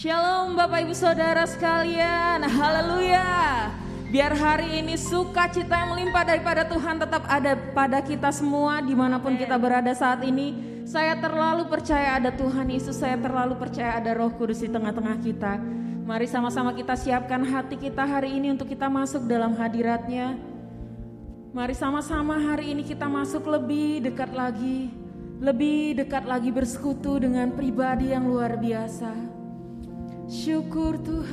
Shalom Bapak Ibu Saudara sekalian, haleluya. Biar hari ini sukacita yang melimpah daripada Tuhan tetap ada pada kita semua di mana pun kita berada saat ini. Saya terlalu percaya ada Tuhan Yesus, saya terlalu percaya ada Roh Kudus di tengah-tengah kita. Mari sama-sama kita siapkan hati kita hari ini untuk kita masuk dalam hadiratnya. Mari sama-sama hari ini kita masuk lebih dekat lagi, lebih dekat lagi bersekutu dengan pribadi yang luar biasa. Se eu corto.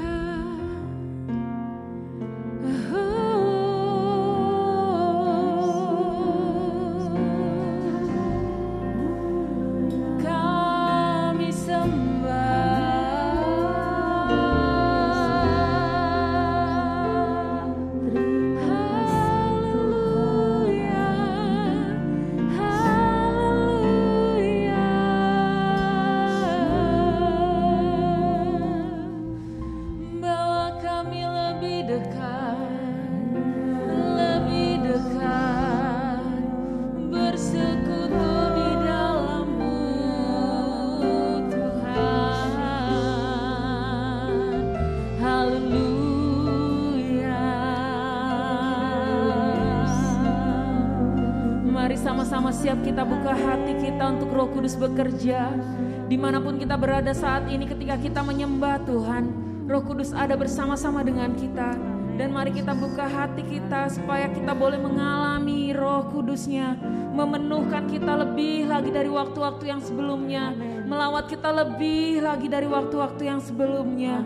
Kudus bekerja. Di mana pun kita berada saat ini ketika kita menyembah Tuhan. Roh kudus ada bersama-sama dengan kita. Dan mari kita buka hati kita supaya kita boleh mengalami roh kudusnya. Memenuhkan kita lebih lagi dari waktu-waktu yang sebelumnya. Melawat kita lebih lagi dari waktu-waktu yang sebelumnya.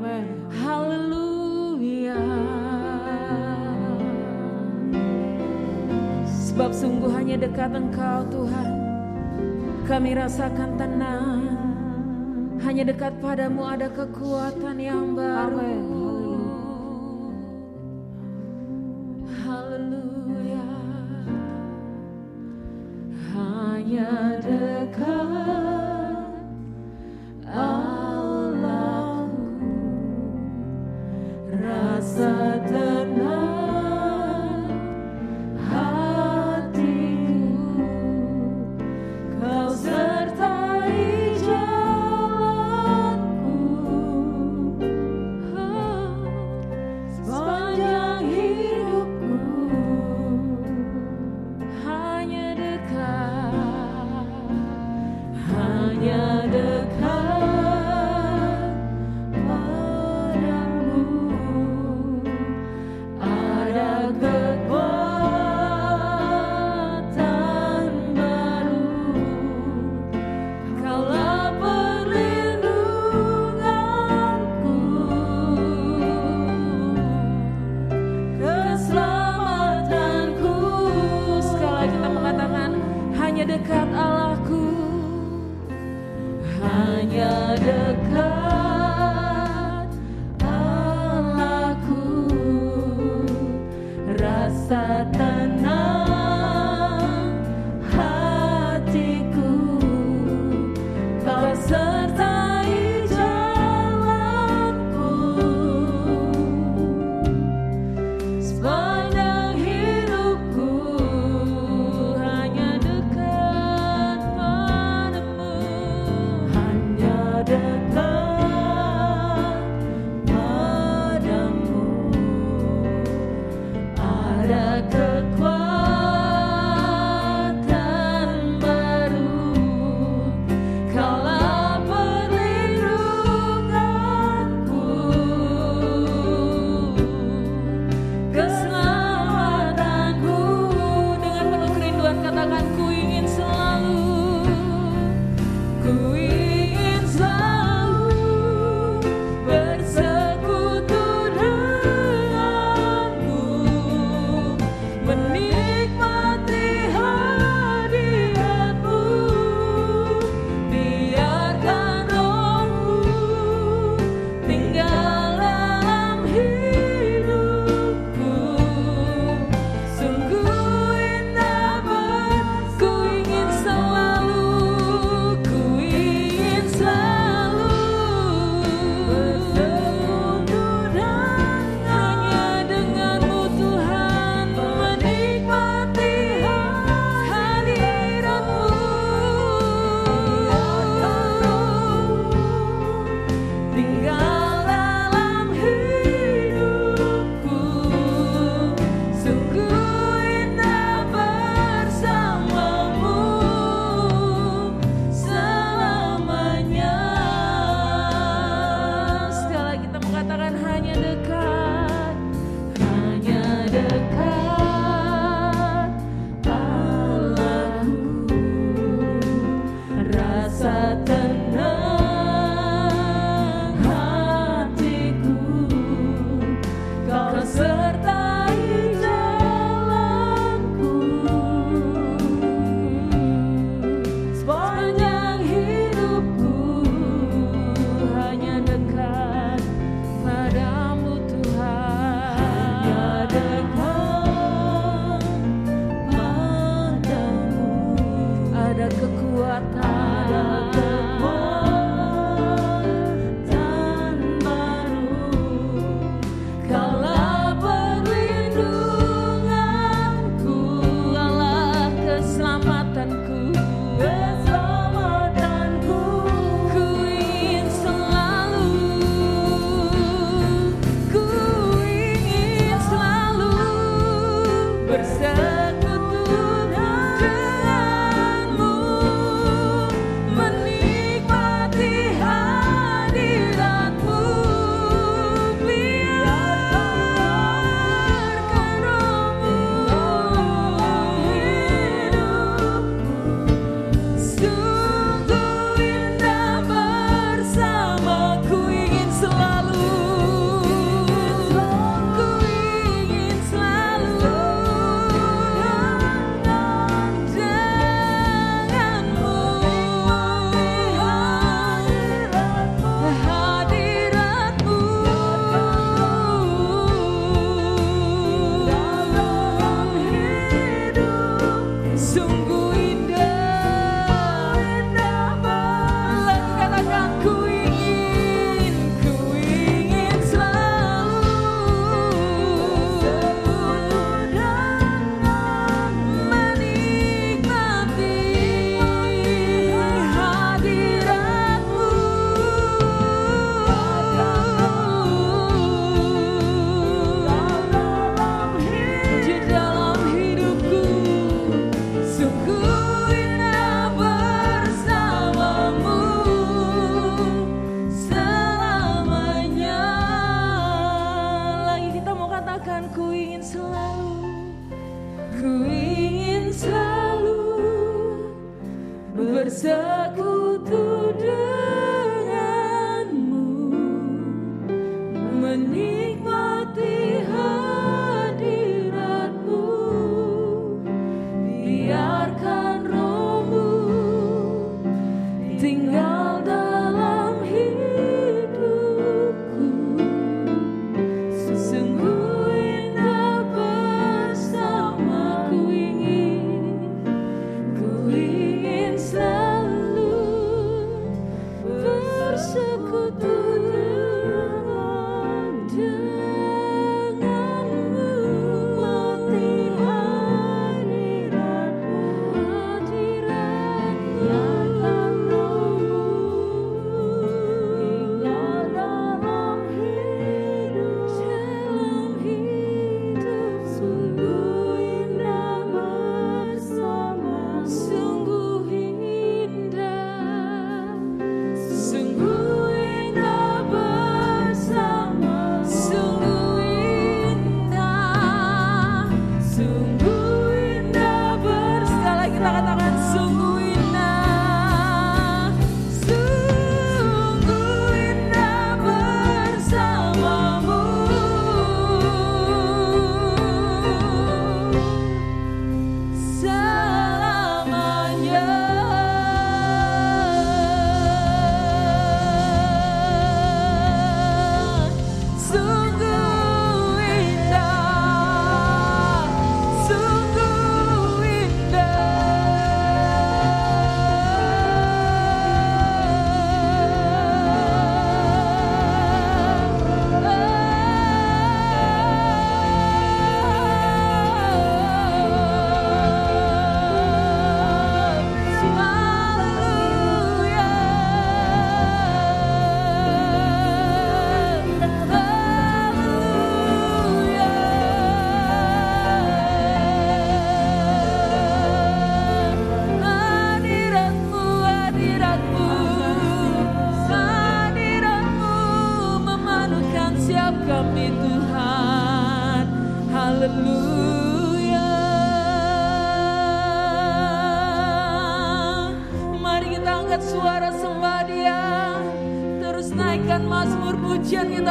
Haleluya. Sebab sungguh hanya dekat Engkau Tuhan Kami rasakan tenang. Hanya dekat padamu ada kekuatan yang baru. Haleluya. Hanya Hanya dekat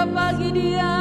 pagi dia.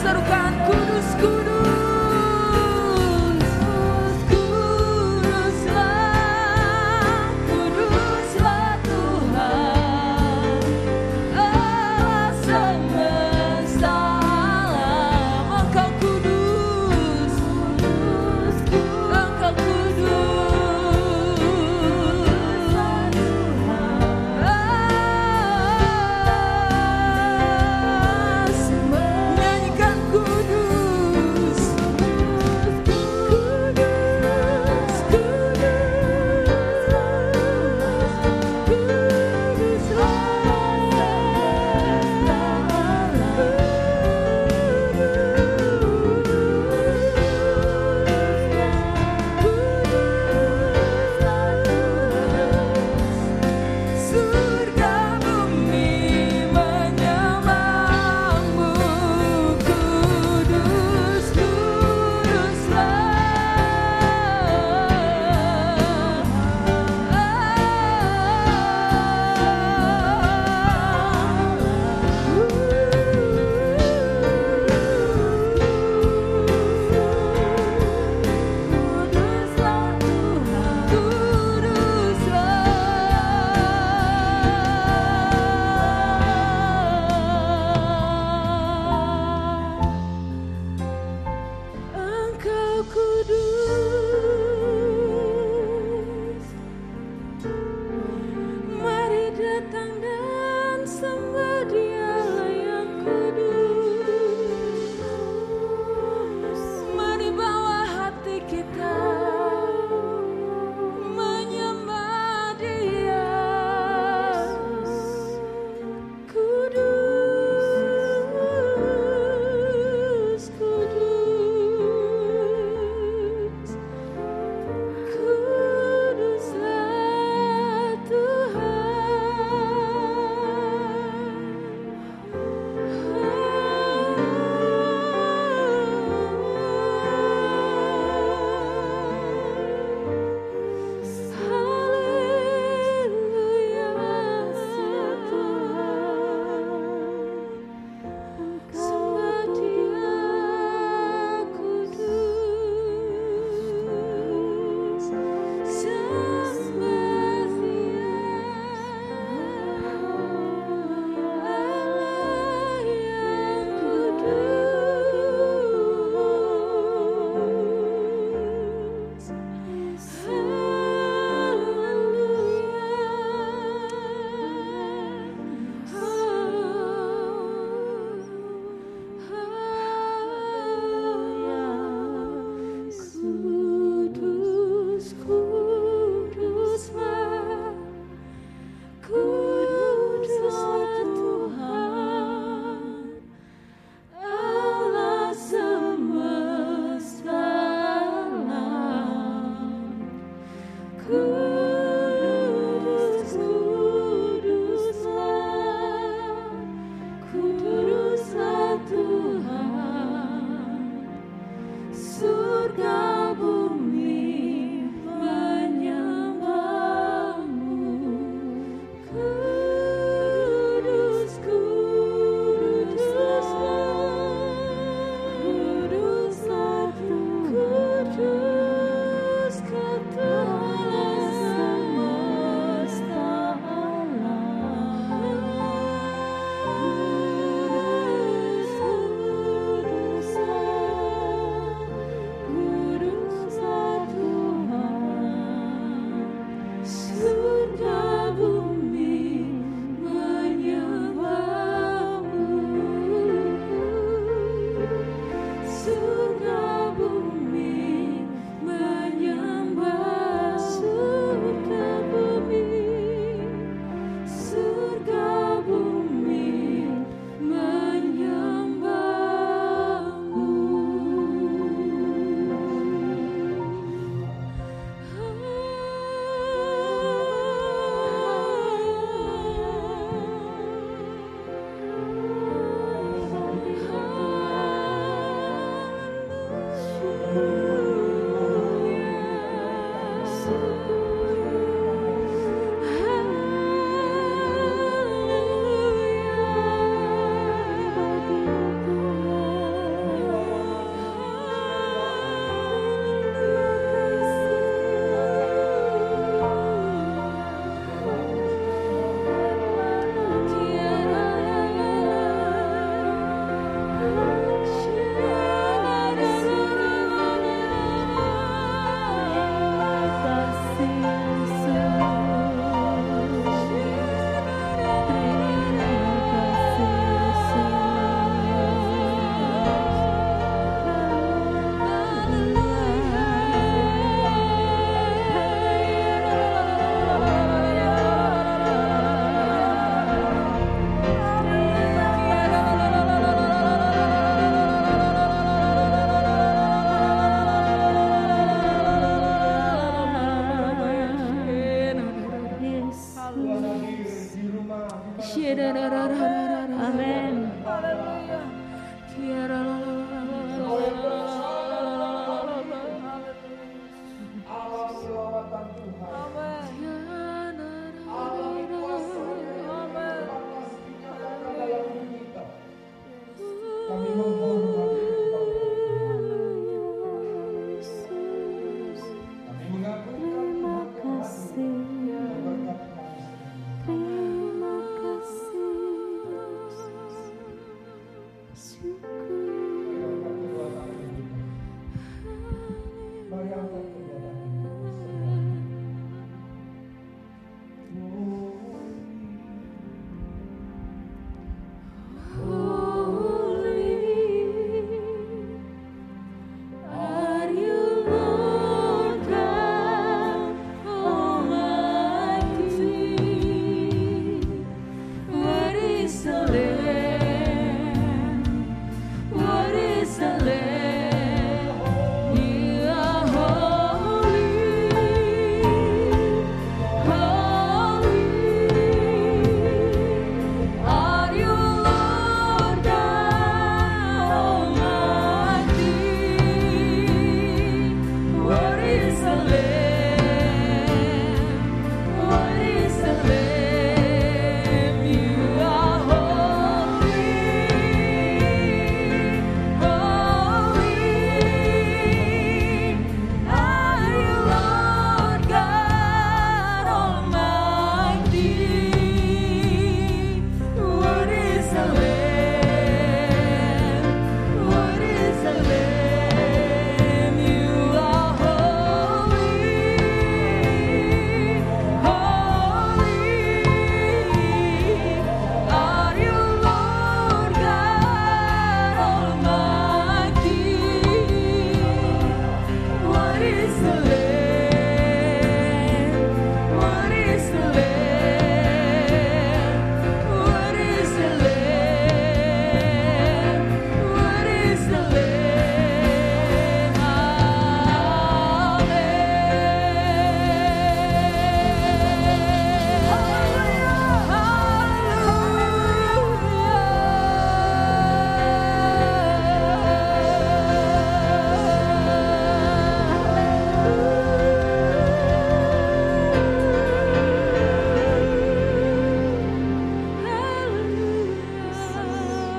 Serukan kudus kudus